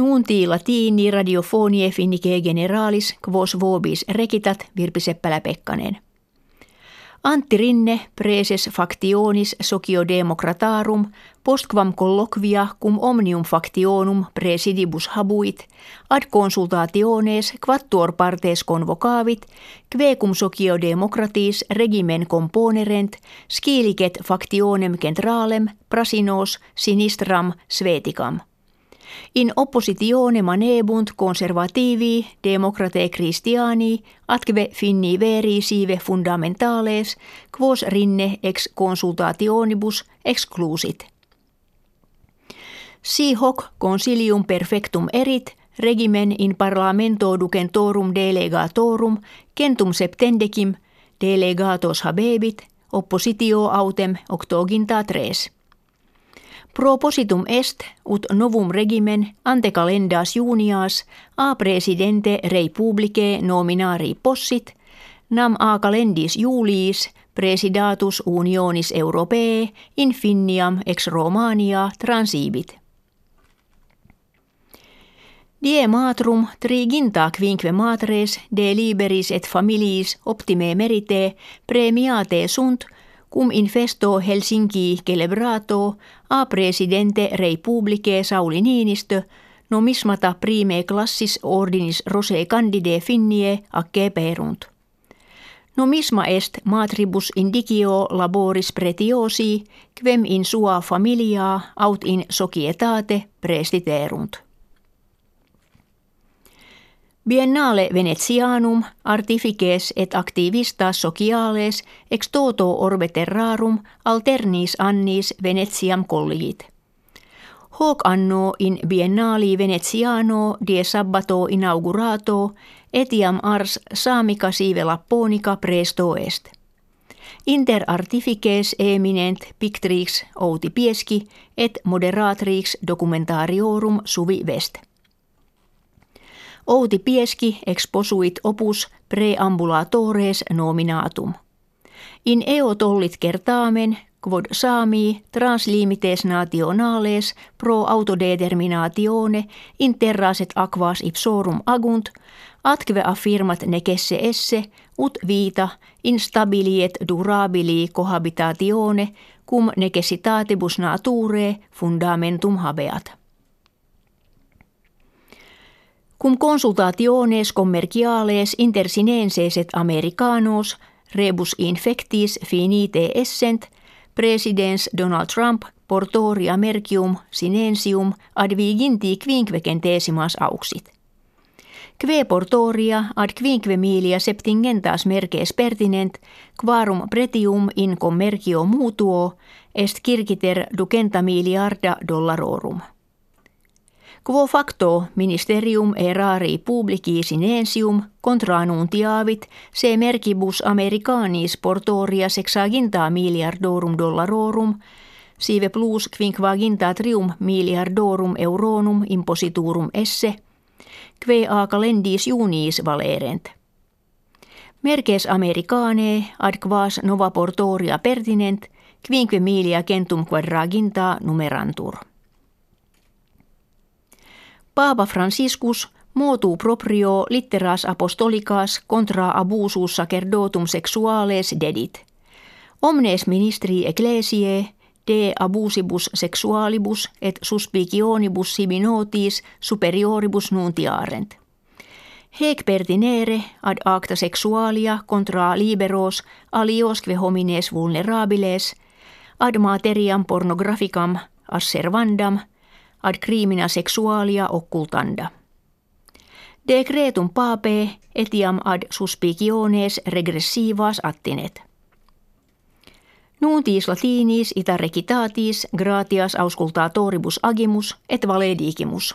Nuunti latini radiofonie finnike generalis quos vobis rekitat Virpi Seppälä-Pekkanen. Antti Rinne, preses factionis sociodemocratarum, postquam colloquia cum omnium factionum presidibus habuit, ad consultationes quattuor partes convocavit, kve cum regimen componerent, scilicet factionem centralem, prasinos, sinistram, sveticam. In oppositione manebunt conservativi, democrate Christiani, atque finni veri sive fundamentales, quos rinne ex consultationibus exclusit. Si hoc consilium perfectum erit, regimen in parlamento ducentorum delegatorum, centum septendecim, delegatos habebit, oppositio autem octoginta tres. Propositum est ut novum regimen ante calendas junias a presidente rei publice nominari possit, nam a calendis juliis presidatus unionis europee infiniam ex Romania transibit. Die matrum triginta quinque matres de liberis et familiis optime merite premiate sunt – cum infesto Helsinki celebrato a presidente rei publice Sauli Niinistö nomismata prime classis ordinis rose candide finnie acce perunt. Nomisma est matribus indicio laboris pretiosi, quem in sua familia aut in societate prestiterunt. Biennale Venetianum artifices et activistas sociales ex toto orbe terrarum alternis annis Venetiam colligit. Hoc anno in biennali Venetiano die sabbato inaugurato etiam ars saamica sive lapponica presto est. Inter artifices eminent pictrix outi pieski et moderatrix documentariorum suvi vest. Outi Pieski exposuit opus preambulatores nominatum. In eo tollit kertaamen quod saami translimites nationales pro autodeterminatione interraset aquas ipsorum agunt, atque affirmat necesse esse ut vita instabiliet durabili cohabitatione cum necessitatibus nature fundamentum habeat. Cum consultationes commerciales intersinenses et americanos rebus infectis finite essent, presidens Donald Trump portoria mercium sinensium adviginti quinquecentesimas auxit. Kve portoria ad quinque milia septingentas merces pertinent, quarum pretium in commercio mutuo est circiter ducenta miliarda dollarorum. Quo facto ministerium erari publici sinensium contranuntiavit se merkibus americanis portoria sexaginta miliardorum dollarorum sive plus quinquaginta trium miliardorum euronum impositurum esse, kve a calendis junis valerent. Merkes americane ad quas nova portoria pertinent, quinque milia centum quadraginta numerantur. Paapa Franciscus motu proprio litteras apostolicas contra abusus sacerdotum sexuales dedit. Omnes ministri ecclesiae de abusibus sexualibus et suspicionibus sibi notis superioribus nuntiarent. Hec pertinere ad acta sexualia contra liberos aliosque homines vulnerabiles, ad materiam pornographicam asservandam – ad crimina sexualia occultanda. Decretum pape etiam ad suspiciones regressivas attinet. Nuntis latinis ita recitatis gratias auscultatoribus agimus et valedigimus.